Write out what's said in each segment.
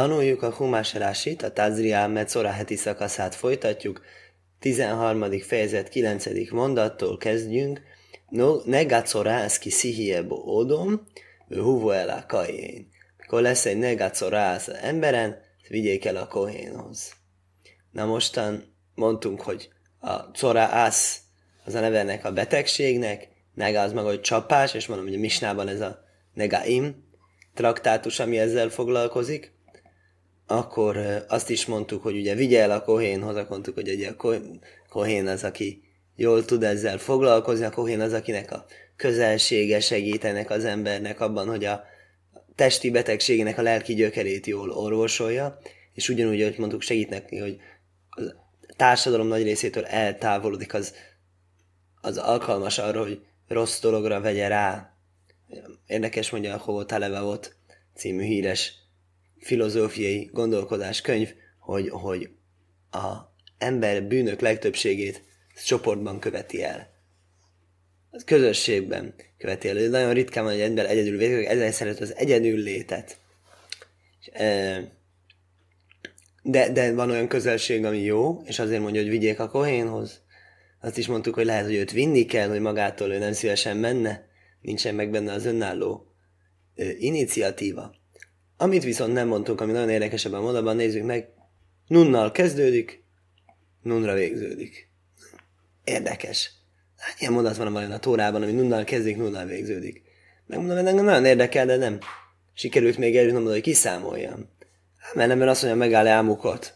Tanuljuk a Humás Rásit, a Tazriá Metzora heti szakaszát folytatjuk. 13. fejezet 9. mondattól kezdjünk. No, negacorászki szihiebo odom, huvo el a kajén. Mikor lesz egy negacorász emberen, vigyék el a kohénhoz. Na mostan mondtunk, hogy a corász az a nevenek a betegségnek, nega az maga, hogy csapás, és mondom, hogy a misnában ez a negaim traktátus, ami ezzel foglalkozik akkor azt is mondtuk, hogy ugye vigye a kohénhoz, akkor hogy ugye a kohén az, aki jól tud ezzel foglalkozni, a kohén az, akinek a közelsége segítenek az embernek abban, hogy a testi betegségének a lelki gyökerét jól orvosolja, és ugyanúgy, hogy mondtuk, segít hogy a társadalom nagy részétől eltávolodik, az, az alkalmas arra, hogy rossz dologra vegye rá. Érdekes mondja a Hovó Talevavot című híres filozófiai gondolkodás könyv, hogy, hogy a ember bűnök legtöbbségét csoportban követi el. Az közösségben követi el. Nagyon ritkán van, hogy ember egyedül védik, ezzel szeret az egyedül létet. De, de van olyan közelség, ami jó, és azért mondja, hogy vigyék a kohénhoz. Azt is mondtuk, hogy lehet, hogy őt vinni kell, hogy magától ő nem szívesen menne. Nincsen meg benne az önálló iniciatíva. Amit viszont nem mondtunk, ami nagyon érdekes ebben a mondatban, nézzük meg. Nunnal kezdődik, nunra végződik. Érdekes. Hát ilyen mondat van a Tórában, ami nunnal kezdik, nunnal végződik. Megmondom, hogy engem nagyon érdekel, de nem. Sikerült még eljutnom oda, hogy kiszámoljam. Hát, mert nem azt mondja, megáll álmukot.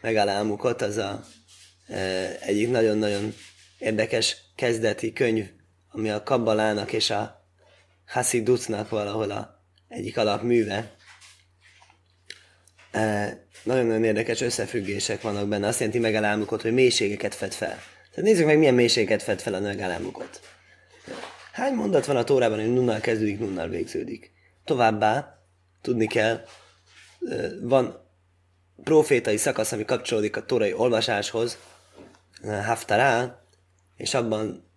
Megáll álmukot, az a e, egyik nagyon-nagyon érdekes kezdeti könyv, ami a Kabbalának és a Hasidutnak valahol a egyik alapműve. Nagyon-nagyon érdekes összefüggések vannak benne. Azt jelenti megállálmukot, hogy mélységeket fed fel. Tehát nézzük meg, milyen mélységeket fed fel a megállálmukot. Hány mondat van a Tórában, hogy nunnal kezdődik, nunnal végződik? Továbbá, tudni kell, van profétai szakasz, ami kapcsolódik a tórai olvasáshoz, Haftará, és abban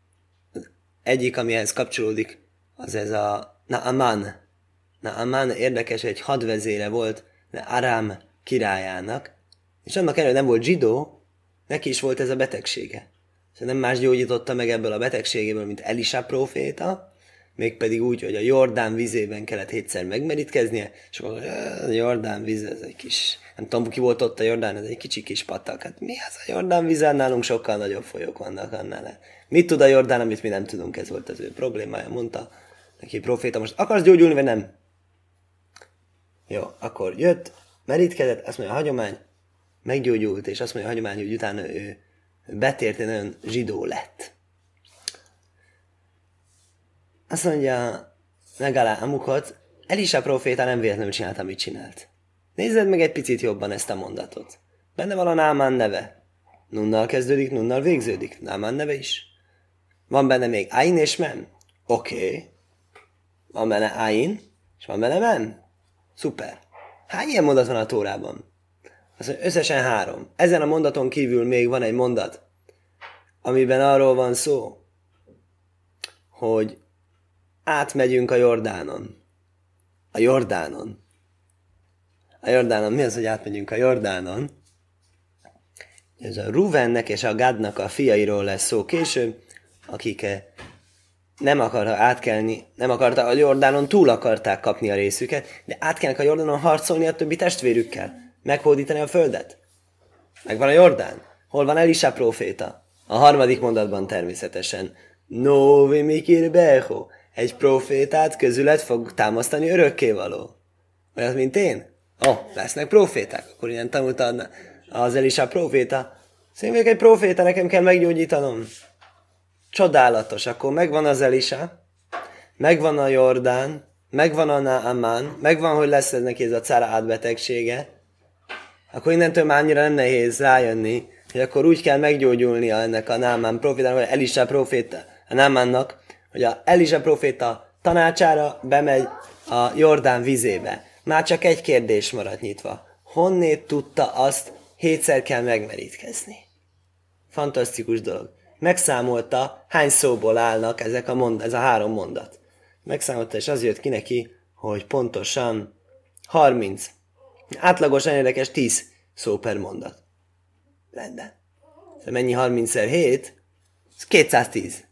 egyik, amihez kapcsolódik, az ez a Naaman Na, Amán érdekes, egy hadvezére volt Arám királyának, és annak ellenére nem volt zsidó, neki is volt ez a betegsége. Nem más gyógyította meg ebből a betegségéből, mint Elisa proféta, mégpedig úgy, hogy a Jordán vizében kellett hétszer megmerítkeznie, és akkor a Jordán víz, ez egy kis, nem tudom, ki volt ott a Jordán, ez egy kicsi kis patak. Hát mi az a Jordán vízen? Nálunk sokkal nagyobb folyók vannak annál. Mit tud a Jordán, amit mi nem tudunk? Ez volt az ő problémája, mondta neki proféta. Most akarsz gyógyulni, vagy nem? Jó, akkor jött, merítkezett, azt mondja a hagyomány, meggyógyult, és azt mondja a hagyomány, hogy utána ő betért, nagyon zsidó lett. Azt mondja megállá Amukot, Elisa proféta nem véletlenül csinálta, amit csinált. Nézzed meg egy picit jobban ezt a mondatot. Benne van a Námán neve. Nunnal kezdődik, nunnal végződik. Námán neve is. Van benne még Ain és Men? Oké. Okay. Van benne Ain, és van benne Men. Szuper. Hány ilyen mondat van a Tórában? Mondja, összesen három. Ezen a mondaton kívül még van egy mondat, amiben arról van szó, hogy átmegyünk a Jordánon. A Jordánon. A Jordánon. Mi az, hogy átmegyünk a Jordánon? Ez a Ruvennek és a Gadnak a fiairól lesz szó később, akik nem akarta átkelni, nem akarta a Jordánon túl akarták kapni a részüket, de átkelnek a Jordánon harcolni a többi testvérükkel, meghódítani a földet. Megvan a Jordán. Hol van Elisa proféta? A harmadik mondatban természetesen. Novi mikir beho. Egy profétát közület fog támasztani örökkévaló. Olyat, mint én? Ó, oh, lesznek proféták. Akkor ilyen tanulta az Elisa proféta. Szóval egy proféta, nekem kell meggyógyítanom. Csodálatos, akkor megvan az Elisa, megvan a Jordán, megvan a Naaman, megvan, hogy lesz ez neki ez a cara átbetegsége, akkor innentől már annyira nem nehéz rájönni, hogy akkor úgy kell meggyógyulnia ennek a Námán profétának, vagy Elisa proféta, a Námánnak, hogy a Elisa proféta tanácsára bemegy a Jordán vizébe. Már csak egy kérdés maradt nyitva. Honnét tudta azt, hétszer kell megmerítkezni? Fantasztikus dolog megszámolta, hány szóból állnak ezek a mond, ez a három mondat. Megszámolta, és az jött ki neki, hogy pontosan 30. Átlagosan érdekes 10 szó per mondat. Rendben. De mennyi 30 7? Ez 210.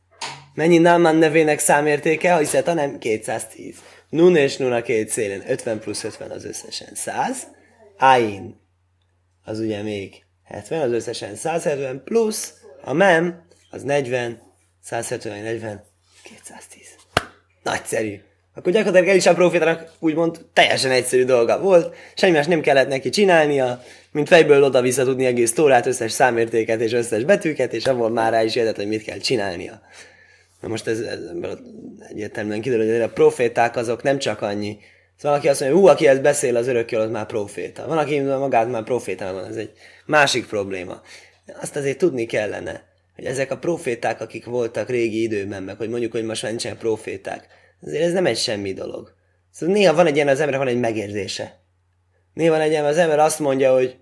Mennyi Naaman nevének számértéke, ha hiszed, hanem 210. Nun és nun a két szélén, 50 plusz 50 az összesen 100. Ain, az ugye még 70, az összesen 170 plusz a mem, az 40, 170, 40, 210. Nagyszerű. Akkor gyakorlatilag Elisa profétának úgymond teljesen egyszerű dolga volt, semmi más nem kellett neki csinálnia, mint fejből oda-vissza tudni egész tórát, összes számértéket és összes betűket, és abból már rá is jöhetett, hogy mit kell csinálnia. Na most ez, ez egyértelműen kiderül, hogy a proféták azok nem csak annyi. Szóval valaki azt mondja, hú, aki ezt beszél, az örökké az már proféta. Van, aki magát már profétának van, ez egy másik probléma. Azt azért tudni kellene, hogy ezek a proféták, akik voltak régi időben, meg hogy mondjuk, hogy most már nincsenek proféták, azért ez nem egy semmi dolog. Szóval néha van egy ilyen, az ember van egy megérzése. Néha van egy ilyen, az ember azt mondja, hogy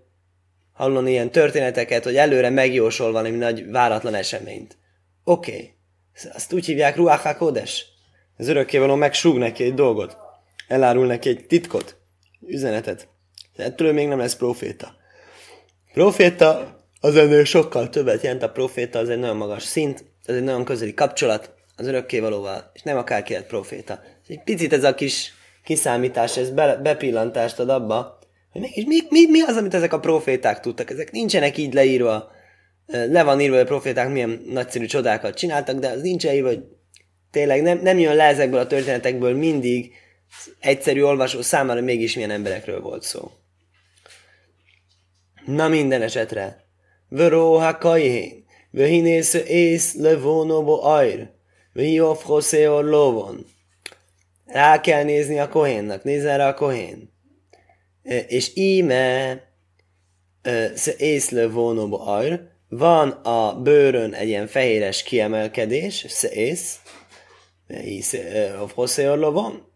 hallani ilyen történeteket, hogy előre megjósol valami nagy váratlan eseményt. Oké. Okay. Azt úgy hívják Ruach HaKodes. Az örökkévaló megsúg neki egy dolgot. Elárul neki egy titkot, üzenetet. De ettől még nem lesz proféta. Proféta az ennél sokkal többet jelent. A proféta az egy nagyon magas szint, ez egy nagyon közeli kapcsolat az örökkévalóval, és nem akárki lehet proféta. És egy picit ez a kis kiszámítás, ez be, bepillantást ad abba, hogy mégis mi, mi, mi az, amit ezek a proféták tudtak. Ezek nincsenek így leírva le van írva, hogy a proféták milyen nagyszerű csodákat csináltak, de az nincs írva, hogy tényleg nem, nem jön le ezekből a történetekből mindig egyszerű olvasó számára mégis milyen emberekről volt szó. Na minden esetre. Vöróha kajhén, vöhinész ész levónóbo ajr, vöhióf hosszéor lóvon. Rá kell nézni a kohénnak, nézzen rá a kohén. És íme ész levónóbo ajr, van a bőrön egy ilyen fehéres kiemelkedés, szész, van,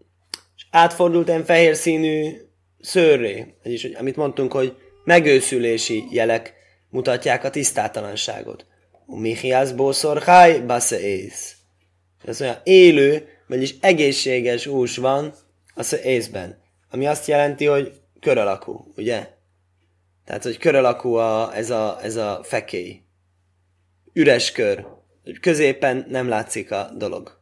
és átfordult egy fehér színű szőrré, vagyis, hogy, amit mondtunk, hogy megőszülési jelek mutatják a tisztátalanságot. Michias bószor háj ész. Ez olyan élő, vagyis egészséges hús van a észben, ami azt jelenti, hogy kör alakú, ugye? Tehát, hogy kör alakú a, ez, a, ez a fekély. Üres kör. Középen nem látszik a dolog.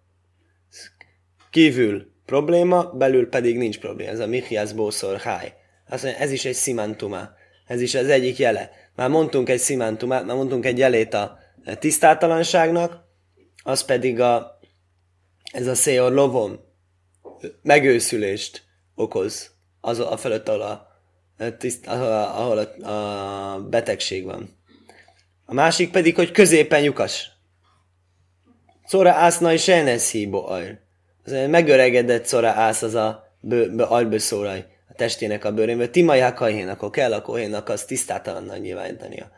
Kívül probléma, belül pedig nincs probléma. Ez a Michias Bószor Háj. Azt mondja, ez is egy szimantuma. Ez is az egyik jele. Már mondtunk egy szimantumát, már mondtunk egy jelét a tisztátalanságnak, az pedig a, ez a széor lovon megőszülést okoz az a felett, ahol a ahol, a, ahol a, a betegség van. A másik pedig, hogy középen lyukas. Szóra ászna is híbo ajr. Az megöregedett szóra ász az a albőszóraj a testének a bőrén, mert timajá kajhén, akkor kell a kohénnak az tisztátalannal nyilvánítania.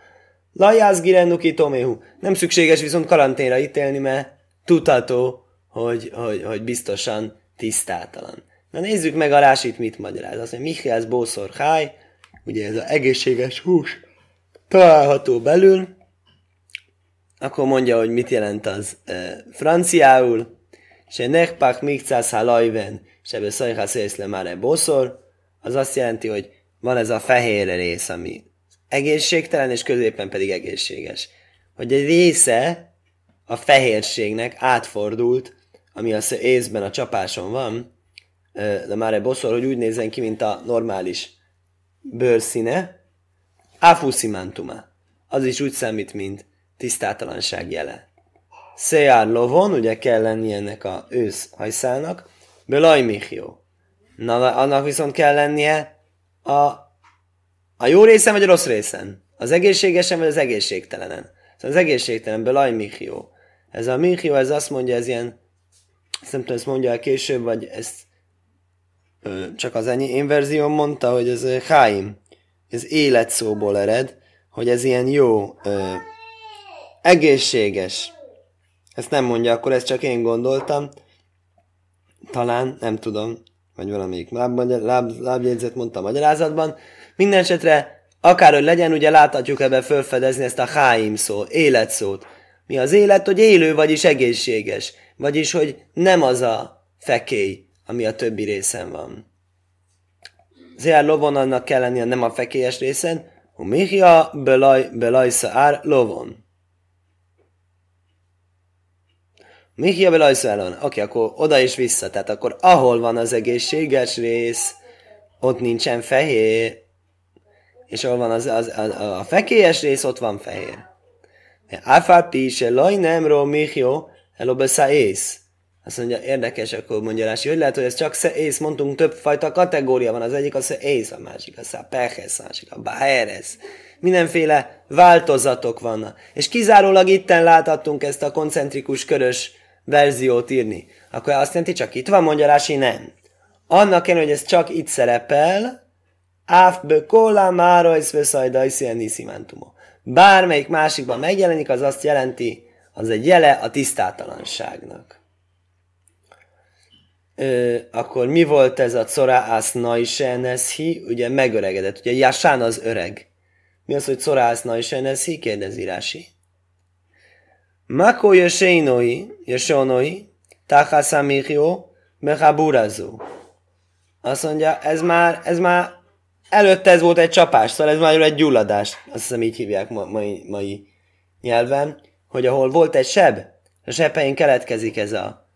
Lajász girennuki toméhu. Nem szükséges viszont karanténra ítélni, mert tudható, hogy, hogy, hogy biztosan tisztátalan. Na nézzük meg a rásit mit magyaráz. Azt mondja, Michiász bószor háj, ugye ez az egészséges hús, található belül, akkor mondja, hogy mit jelent az e, franciául, se nekpak mikcász halajven, se be szajhász észle már boszor, az azt jelenti, hogy van ez a fehér rész, ami egészségtelen, és középen pedig egészséges. Hogy egy része a fehérségnek átfordult, ami az észben a csapáson van, de már egy bosszor, hogy úgy nézzen ki, mint a normális bőrszíne, áfuszimantuma. Az is úgy számít, mint tisztátalanság jele. Szejár lovon, ugye kell lenni ennek a ősz hajszának, belaj michió. Na, annak viszont kell lennie a, a jó részen vagy a rossz részen. Az egészségesen vagy az egészségtelenen. Szóval az egészségtelen, belaj michió. Ez a michió, ez azt mondja, ez ilyen, ezt nem tudom, ezt mondja el később, vagy ezt csak az ennyi. Én verzióm mondta, hogy ez Chaim, ez életszóból ered, hogy ez ilyen jó, ö, egészséges. Ezt nem mondja, akkor ezt csak én gondoltam. Talán, nem tudom, vagy valamelyik láb, láb, lábjegyzet mondta a magyarázatban. Minden esetre, akárhogy legyen, ugye láthatjuk ebben felfedezni ezt a háim szó, életszót. Mi az élet, hogy élő, vagyis egészséges. Vagyis, hogy nem az a fekély, ami a többi részen van. Zéár lovon annak kell lennie, nem a fekélyes részen. Hu Mihia belaj, belajsza ár lovon. Mihia belajsza ár Oké, akkor oda és vissza. Tehát akkor ahol van az egészséges rész, ott nincsen fehér, és ahol van az, az, az, a fekélyes rész, ott van fehér. Áfápi se laj nem ró Mihio, elobesza ész. Azt mondja, érdekes, akkor mondja Rási, hogy lehet, hogy ez csak ész, mondtunk többfajta kategória van, az egyik az ész, a másik az a pehes, a másik a baheres. Mindenféle változatok vannak. És kizárólag itten láthattunk ezt a koncentrikus körös verziót írni. Akkor azt jelenti, csak itt van, mondja Rási, nem. Annak kell, hogy ez csak itt szerepel, Áfbe kola márajsz veszaj niszimentumo. Bármelyik másikban megjelenik, az azt jelenti, az egy jele a tisztátalanságnak ö, akkor mi volt ez a Coráász Naiseneszhi? Ugye megöregedett. Ugye Jasán az öreg. Mi az, hogy Coráász Naiseneszhi? Kérdezi Rási. Mako Jöseinoi, Jösonoi, Tachasamichio, Mechaburazó. Azt mondja, ez már, ez már előtte ez volt egy csapás, szóval ez már egy gyulladás. Azt hiszem így hívják ma, mai, mai nyelven, hogy ahol volt egy seb, a sebein keletkezik ez a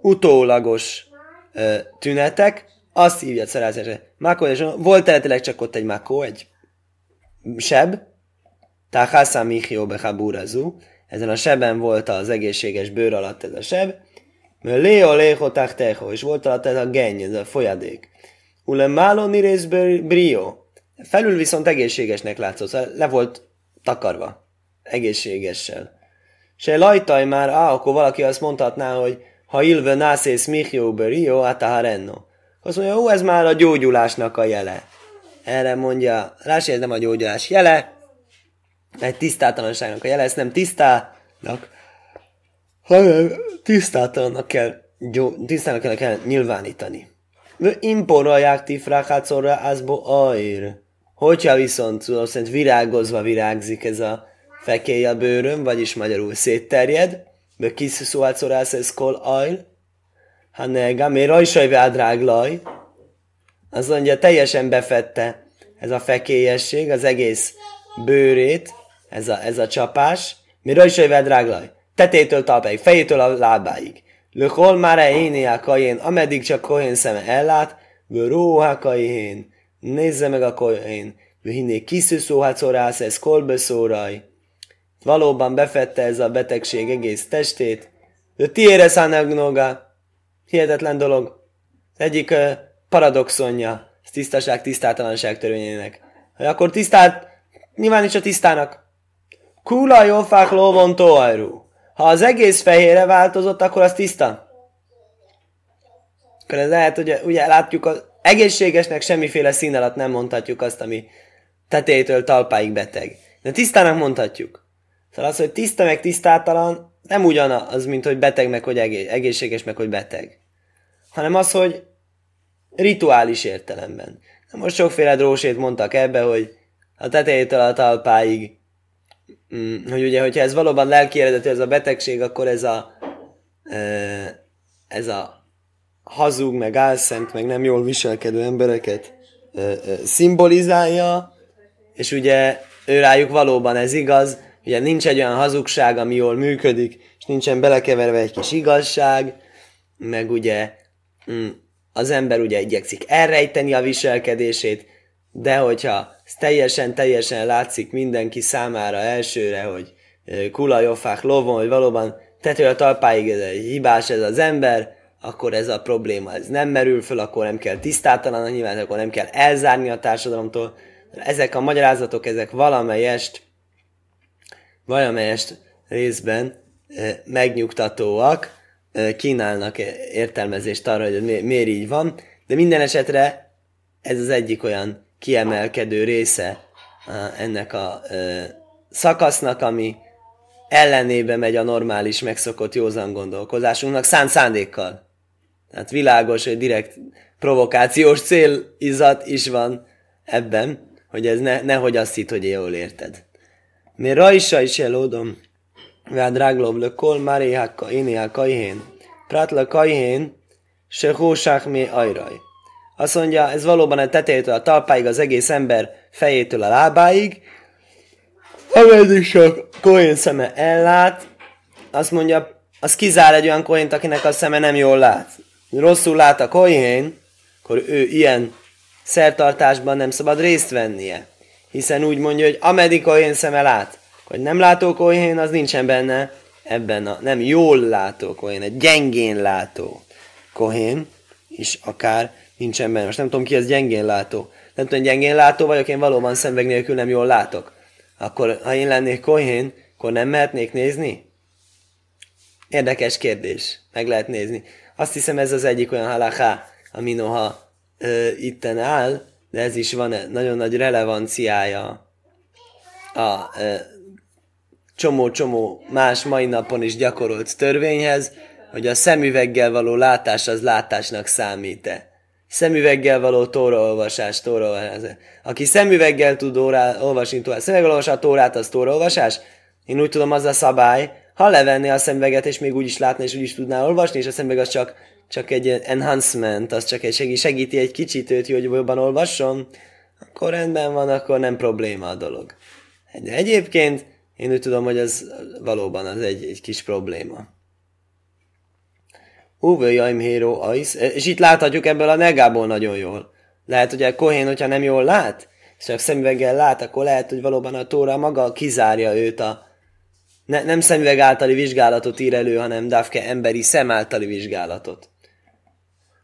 utólagos ö, tünetek, azt hívja szerázásra. Makó, és volt eredetileg csak ott egy makó, egy seb, Tahasa Michio Bechaburazu, ezen a seben volt az egészséges bőr alatt ez a seb, Leo Leho Tachteho, és volt alatt ez a genny, ez a folyadék. Ule Malo Nirész Brio, felül viszont egészségesnek látszott, szóval le volt takarva, egészségessel. Se lajtaj már, á, akkor valaki azt mondhatná, hogy ha ilve nászész michió berio ataharenno. Azt mondja, ó, ez már a gyógyulásnak a jele. Erre mondja, Rási, ez nem a gyógyulás jele, egy tisztátalanságnak a jele, ezt nem tisztának, hanem tisztátalannak kell, gyó, tisztának kell, kell nyilvánítani. Imporolják ti frákácorra azbo air. Hogyha viszont szó szerint virágozva virágzik ez a fekély a bőröm, vagyis magyarul szétterjed, be kis szóácorász ez kol ajl, ha nega, mi rajsajve adráglaj, azt mondja, teljesen befette ez a fekélyesség az egész bőrét, ez a, ez a csapás, mi rajsaj vádráglaj, tetétől talpáig, fejétől a lábáig. Lökol már éné a kajén, ameddig csak kohén szeme ellát, róha kajén, nézze meg a kohén, hinné kiszűszó szorász, ez kolbeszóraj, Valóban befette ez a betegség egész testét. De tiére szánagnoga. Hihetetlen dolog. Egyik uh, paradoxonja ez tisztaság, tisztátalanság törvényének. Hogy akkor tisztát, nyilván is a tisztának. Kula jófák lóvon toajru. Ha az egész fehére változott, akkor az tiszta. Akkor ez lehet, hogy ugye látjuk, az egészségesnek semmiféle szín alatt nem mondhatjuk azt, ami tetejétől talpáig beteg. De tisztának mondhatjuk. Szóval az, hogy tiszta meg tisztátalan, nem ugyanaz, mint hogy beteg meg, hogy egészséges meg, hogy beteg. Hanem az, hogy rituális értelemben. Na most sokféle drósét mondtak ebbe, hogy a tetejétől a talpáig, mm, hogy ugye, hogyha ez valóban lelki eredetű, ez a betegség, akkor ez a ez a hazug, meg álszent, meg nem jól viselkedő embereket szimbolizálja, és ugye ő rájuk valóban ez igaz, Ugye nincs egy olyan hazugság, ami jól működik, és nincsen belekeverve egy kis igazság, meg ugye mm, az ember ugye igyekszik elrejteni a viselkedését, de hogyha teljesen, teljesen látszik mindenki számára elsőre, hogy kulajofák lovon, hogy valóban tető a talpáig ez egy hibás ez az ember, akkor ez a probléma ez nem merül föl, akkor nem kell tisztátalan nyilván, akkor nem kell elzárni a társadalomtól. Ezek a magyarázatok, ezek valamelyest valamelyest részben megnyugtatóak, kínálnak értelmezést arra, hogy mi, miért így van, de minden esetre ez az egyik olyan kiemelkedő része ennek a szakasznak, ami ellenébe megy a normális, megszokott józan gondolkozásunknak, szánt szándékkal. Tehát világos, hogy direkt provokációs célizat is van ebben, hogy ez ne, nehogy azt hitt, hogy jól érted. Mi rajsa is elódom, vád ráglov le kol, máréhák, énéhák, kajhén, prátla kajhén, se hósák mi ajraj azt mondja, ez valóban a tetejétől a talpáig, az egész ember fejétől a lábáig, ameddig csak Kohén szeme ellát, azt mondja, az kizár egy olyan Kohént, akinek a szeme nem jól lát. Rosszul lát a Kohén, akkor ő ilyen szertartásban nem szabad részt vennie. Hiszen úgy mondja, hogy ameddig Kohén szeme lát, hogy nem látó Kohén, az nincsen benne ebben a nem jól látó Kohén, egy gyengén látó Kohén, és akár nincsen benne. Most nem tudom ki az gyengén látó. Nem tudom, gyengén látó vagyok, én valóban szemveg nélkül nem jól látok. Akkor, ha én lennék Kohén, akkor nem mehetnék nézni? Érdekes kérdés. Meg lehet nézni. Azt hiszem ez az egyik olyan halaká, ami noha ö, itten áll, de ez is van nagyon nagy relevanciája a csomó-csomó más mai napon is gyakorolt törvényhez, hogy a szemüveggel való látás az látásnak számít-e. Szemüveggel való tóraolvasás, tóraolvasás. Aki szemüveggel tud órá, olvasni, tóra, szemüveggel olvasni a tórát, az tóraolvasás? Én úgy tudom, az a szabály, ha levenné a szemüveget, és még úgy is látna, és úgy is tudná olvasni, és a szemüveg az csak, csak egy enhancement, az csak egy segí, segíti egy kicsit őt, hogy jobban olvasson, akkor rendben van, akkor nem probléma a dolog. De egyébként én úgy tudom, hogy ez valóban az egy, egy kis probléma. Uwe Jaim Hero Ais, és itt láthatjuk ebből a negából nagyon jól. Lehet, hogy a Kohén, hogyha nem jól lát, és csak szemüveggel lát, akkor lehet, hogy valóban a Tóra maga kizárja őt a, ne, nem szemüveg általi vizsgálatot ír elő, hanem Dafke emberi szem általi vizsgálatot.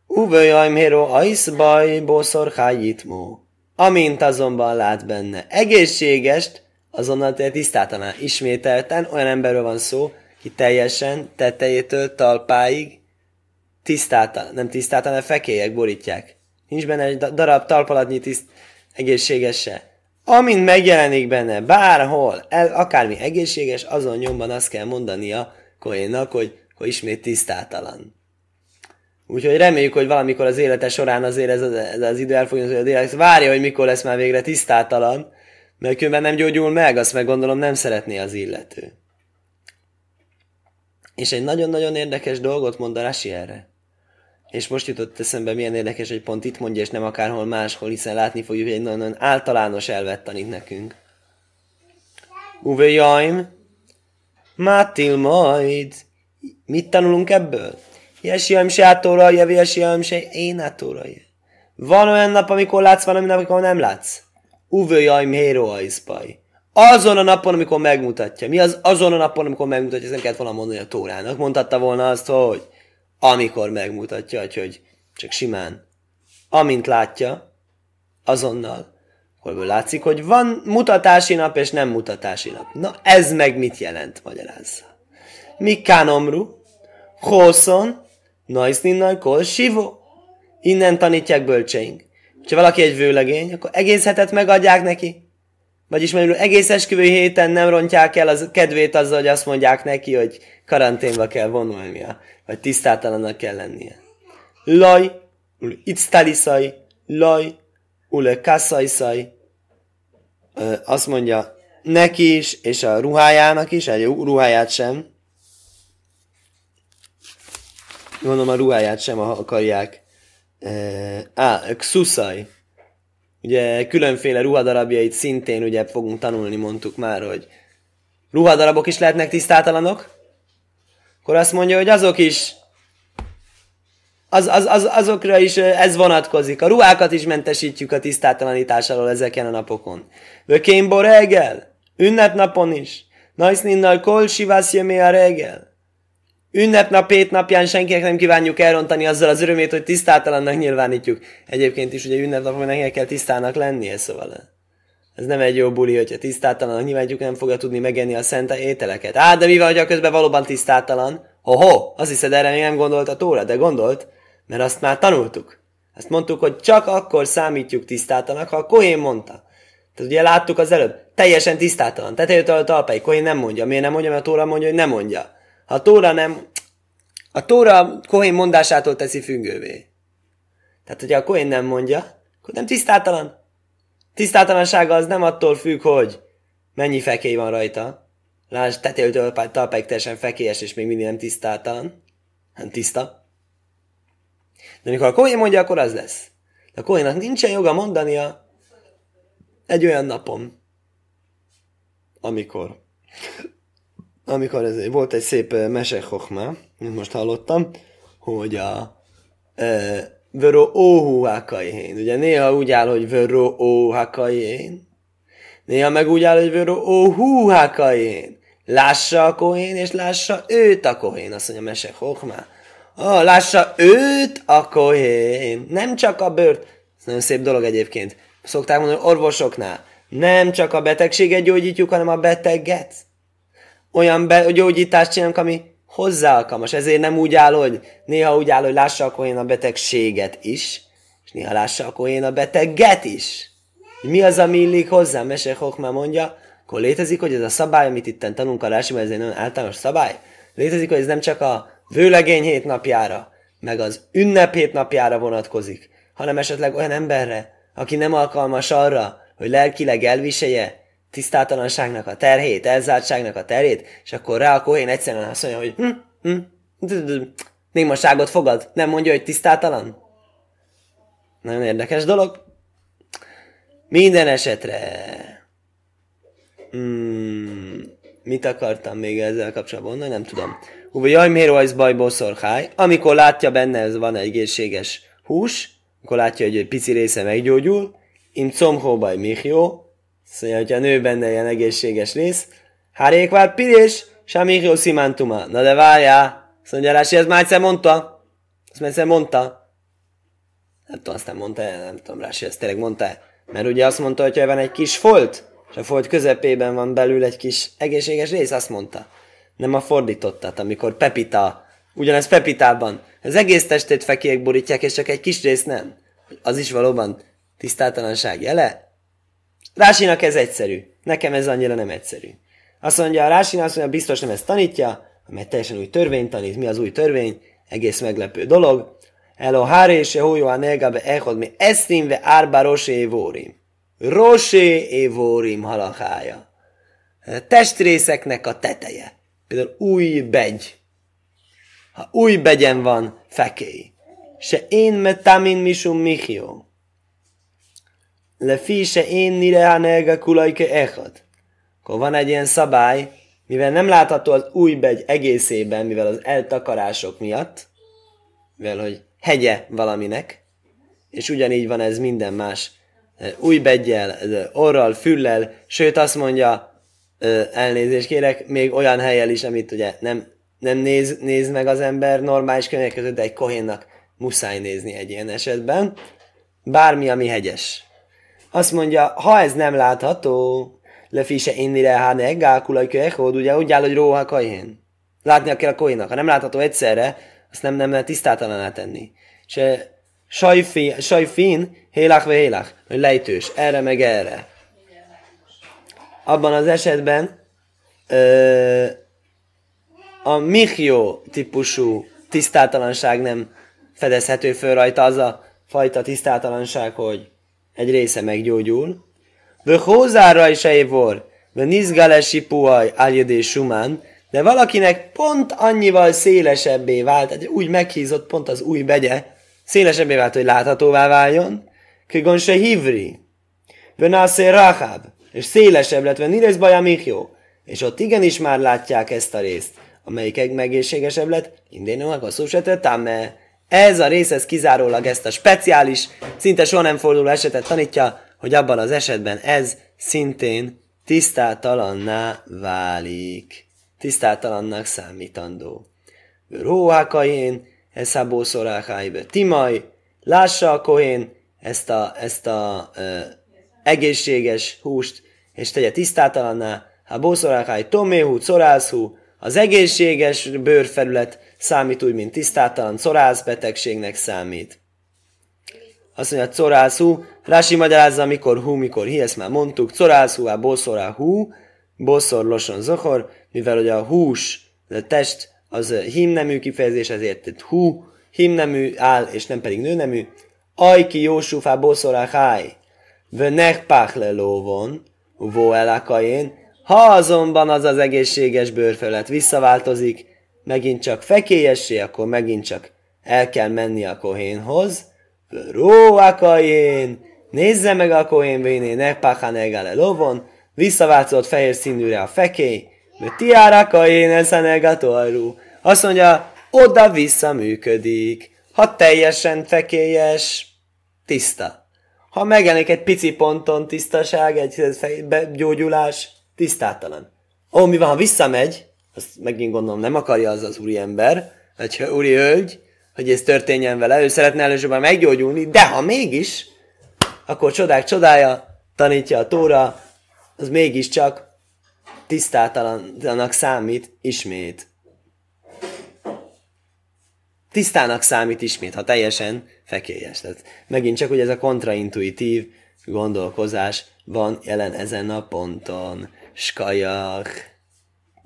Uwe Jaim Hero Ais baj boszor hájitmó. Amint azonban lát benne egészségest, azonnal tisztátaná. Ismételten olyan emberről van szó, ki teljesen tetejétől talpáig tisztátalan, nem tisztátalan, fekélyek borítják. Nincs benne egy darab talpalatnyi tiszt, egészséges se. Amint megjelenik benne bárhol, el, akármi egészséges, azon nyomban azt kell mondania Koénnak, hogy, hogy ismét tisztátalan. Úgyhogy reméljük, hogy valamikor az élete során azért ez az, ez az idő el fogja, várja, hogy mikor lesz már végre tisztátalan, mert különben nem gyógyul meg, azt meg gondolom nem szeretné az illető. És egy nagyon-nagyon érdekes dolgot mond a Rasi erre. És most jutott eszembe, milyen érdekes, hogy pont itt mondja, és nem akárhol máshol, hiszen látni fogjuk, hogy egy nagyon-nagyon általános elvet tanít nekünk. Uwe Jaim, Mátil majd. Mit tanulunk ebből? Jesiaim se átóra, jevi jesiaim se én átóra. Van olyan nap, amikor látsz, van olyan nap, amikor nem látsz. Uvőjaim héro aiszpaj. Azon a napon, amikor megmutatja. Mi az azon a napon, amikor megmutatja? Ez nem kellett volna mondani a Tórának. Mondhatta volna azt, hogy amikor megmutatja, hogy csak simán. Amint látja, azonnal. Akkor látszik, hogy van mutatási nap és nem mutatási nap. Na ez meg mit jelent, magyarázza. Mikánomru, Hószon, Najszninnal, Kol, Sivo. Innen tanítják bölcseink. Ha valaki egy vőlegény, akkor egész hetet megadják neki. Vagyis mondjuk egész esküvő héten nem rontják el az kedvét azzal, hogy azt mondják neki, hogy karanténba kell vonulnia, vagy tisztátalannak kell lennie. Laj, itztaliszaj, laj, ule kasszajszaj. Azt mondja, neki is, és a ruhájának is, egy ruháját sem. Gondolom a ruháját sem akarják Á, Xuszaj. Ugye különféle ruhadarabjait szintén ugye fogunk tanulni, mondtuk már, hogy ruhadarabok is lehetnek tisztátalanok. Akkor azt mondja, hogy azok is az, az, az, azokra is ez vonatkozik. A ruhákat is mentesítjük a tisztátalanítás alól ezeken a napokon. Vökén reggel, ünnepnapon is. Najszninnal kol sivász a reggel. Ünnepnap, hét napján senkinek nem kívánjuk elrontani azzal az örömét, hogy tisztátalannak nyilvánítjuk. Egyébként is ugye ünnepnapon nekinek kell tisztának lennie, szóval ez nem egy jó buli, hogyha tisztátalannak nyilvánítjuk, nem fogja tudni megenni a szent ételeket. Á, de mi van, hogyha közben valóban tisztátalan? Ho-ho, azt hiszed, erre még nem gondolt a tóra, de gondolt, mert azt már tanultuk. Azt mondtuk, hogy csak akkor számítjuk tisztátanak, ha a Kohén mondta. Tehát ugye láttuk az előbb, teljesen tisztátalan. Tetejétől a talpáig, Kohén nem mondja. Miért nem mondja? Mert a Tóra mondja, hogy nem mondja. Ha a Tóra nem... A Tóra Kohén mondásától teszi függővé. Tehát, hogyha a Kohén nem mondja, akkor nem tisztátalan. Tisztátalansága az nem attól függ, hogy mennyi fekély van rajta. Lásd, tetejétől talpáig teljesen fekélyes, és még mindig nem tisztátalan. Nem tiszta. De amikor a Kohén mondja, akkor az lesz. A kohénak nincsen joga mondania egy olyan napon, amikor amikor ez, volt egy szép mese mint most hallottam, hogy a Vöró óhúhákaihén. Ugye néha úgy áll, hogy Vöró óhákaihén. Néha meg úgy áll, hogy Vöró óhúhákaihén. Lássa a kohén, és lássa őt a kohén. Azt mondja Mese Hochma. Oh, lássa őt a kohén. Nem csak a bőrt. Ez nagyon szép dolog egyébként. Szokták mondani orvosoknál. Nem csak a betegséget gyógyítjuk, hanem a beteget. Olyan be- gyógyítást csinálunk, ami hozzá alkalmas. Ezért nem úgy áll, hogy néha úgy áll, hogy lássa akkor én a betegséget is, és néha lássa akkor én a beteget is. Mi az, ami illik hozzá? Mese Hochma mondja, akkor létezik, hogy ez a szabály, amit itt tanulunk a Rásiban, ez egy nagyon általános szabály. Létezik, hogy ez nem csak a vőlegény hét napjára, meg az ünnep hét napjára vonatkozik, hanem esetleg olyan emberre, aki nem alkalmas arra, hogy lelkileg elviselje tisztátalanságnak a terhét, elzártságnak a terhét, és akkor rá a kohén egyszerűen azt mondja, hogy hm, hm, némaságot fogad, nem mondja, hogy tisztátalan. Nagyon érdekes dolog. Minden esetre hmm, mit akartam még ezzel kapcsolatban mondani, nem tudom. Uva jaj, miért vagy bajból szorháj? Amikor látja benne, ez van egy egészséges hús, akkor látja, hogy egy pici része meggyógyul, im comhóbaj mihió, Szóval, hogyha nő benne ilyen egészséges rész, Hárék vált pirés, Samihió Simantuma. Na de várjál, azt mondja Rási, ez már egyszer mondta. Azt már egyszer mondta. Nem tudom, azt nem mondta -e, nem tudom, Rási ezt tényleg mondta -e. Mert ugye azt mondta, hogy van egy kis folt, és a folt közepében van belül egy kis egészséges rész, azt mondta. Nem a fordítottat, amikor Pepita, ugyanez Pepitában, az egész testét fekélyek borítják, és csak egy kis rész nem. Az is valóban tisztátalanság jele? Rásinak ez egyszerű. Nekem ez annyira nem egyszerű. Azt mondja, a Rásinak azt mondja, biztos nem ezt tanítja, mert teljesen új törvény tanít. Mi az új törvény? Egész meglepő dolog. Elo háre és a nelgabe echod mi esztinve árba rosé évórim. Rosé évórim halakája. Testrészeknek a teteje. Például új begy. Ha új begyen van, fekély. Se én metamin misum michió lefise én nire hanelga kulajke echad. Akkor van egy ilyen szabály, mivel nem látható az új begy egészében, mivel az eltakarások miatt, mivel hogy hegye valaminek, és ugyanígy van ez minden más új begyel, orral, füllel, sőt azt mondja, elnézést kérek, még olyan helyel is, amit ugye nem, nem néz, néz meg az ember normális könyvek között, de egy kohénnak muszáj nézni egy ilyen esetben. Bármi, ami hegyes. Azt mondja, ha ez nem látható, lefise innire háne eggákulaj köhod, ugye úgy áll, hogy róha kajhén. Látnia kell a kohénak. Ha nem látható egyszerre, azt nem, nem lehet tisztátalan tenni. És sajfin, hélák vagy hélák, hogy lejtős, erre meg erre. Abban az esetben ö, a mihió típusú tisztátalanság nem fedezhető föl rajta, az a fajta tisztátalanság, hogy egy része meggyógyul. Vöhózára is évor, vö nizgalesi puaj áljödé sumán, de valakinek pont annyival szélesebbé vált, egy úgy meghízott pont az új begye, szélesebbé vált, hogy láthatóvá váljon, kögon se hivri, vönászé rachab, és szélesebb lett, vön nirez baja michjó, és ott igenis már látják ezt a részt, amelyik megészségesebb lett, indén a szó se ez a rész, ez kizárólag ezt a speciális, szinte soha nem forduló esetet tanítja, hogy abban az esetben ez szintén tisztátalanná válik. Tisztátalannak számítandó. Róhákain, ez a bószorákáibe. Timaj, lássa a kohén ezt a, ezt a ö, egészséges húst, és tegye tisztátalanná. Ha bószorákáj toméhú, corászhú, az egészséges bőrfelület számít úgy, mint tisztátalan, corász betegségnek számít. Azt mondja, corászú, Rási magyarázza, mikor hú, mikor hi, ezt már mondtuk, corászú, a boszorá hú, boszor loson zohor, mivel hogy a hús, a test, az himnemű kifejezés, ezért hú, himnemű áll, és nem pedig nőnemű. Ajki jósufá boszorá háj, vönech páchle lóvon, vó elakajén, ha azonban az az egészséges bőrfelet visszaváltozik, megint csak fekélyessé, akkor megint csak el kell menni a kohénhoz, Róakajén, nézze meg a koén véné, nekpáhán egale lovon, visszaváltozott fehér színűre a fekély, mert tiárakaén eszenegatorú. Azt mondja, oda-vissza működik. Ha teljesen fekélyes, tiszta. Ha megjelenik egy pici ponton tisztaság, egy gyógyulás, tisztátalan. Ó, mi van, ha visszamegy, azt megint gondolom nem akarja az az úriember, vagy úri hölgy, hogy ez történjen vele, ő szeretne először meggyógyulni, de ha mégis, akkor csodák csodája, tanítja a tóra, az mégiscsak tisztátalannak számít ismét. Tisztának számít ismét, ha teljesen fekélyes. Tehát megint csak, hogy ez a kontraintuitív gondolkozás van jelen ezen a ponton. Shkoyach.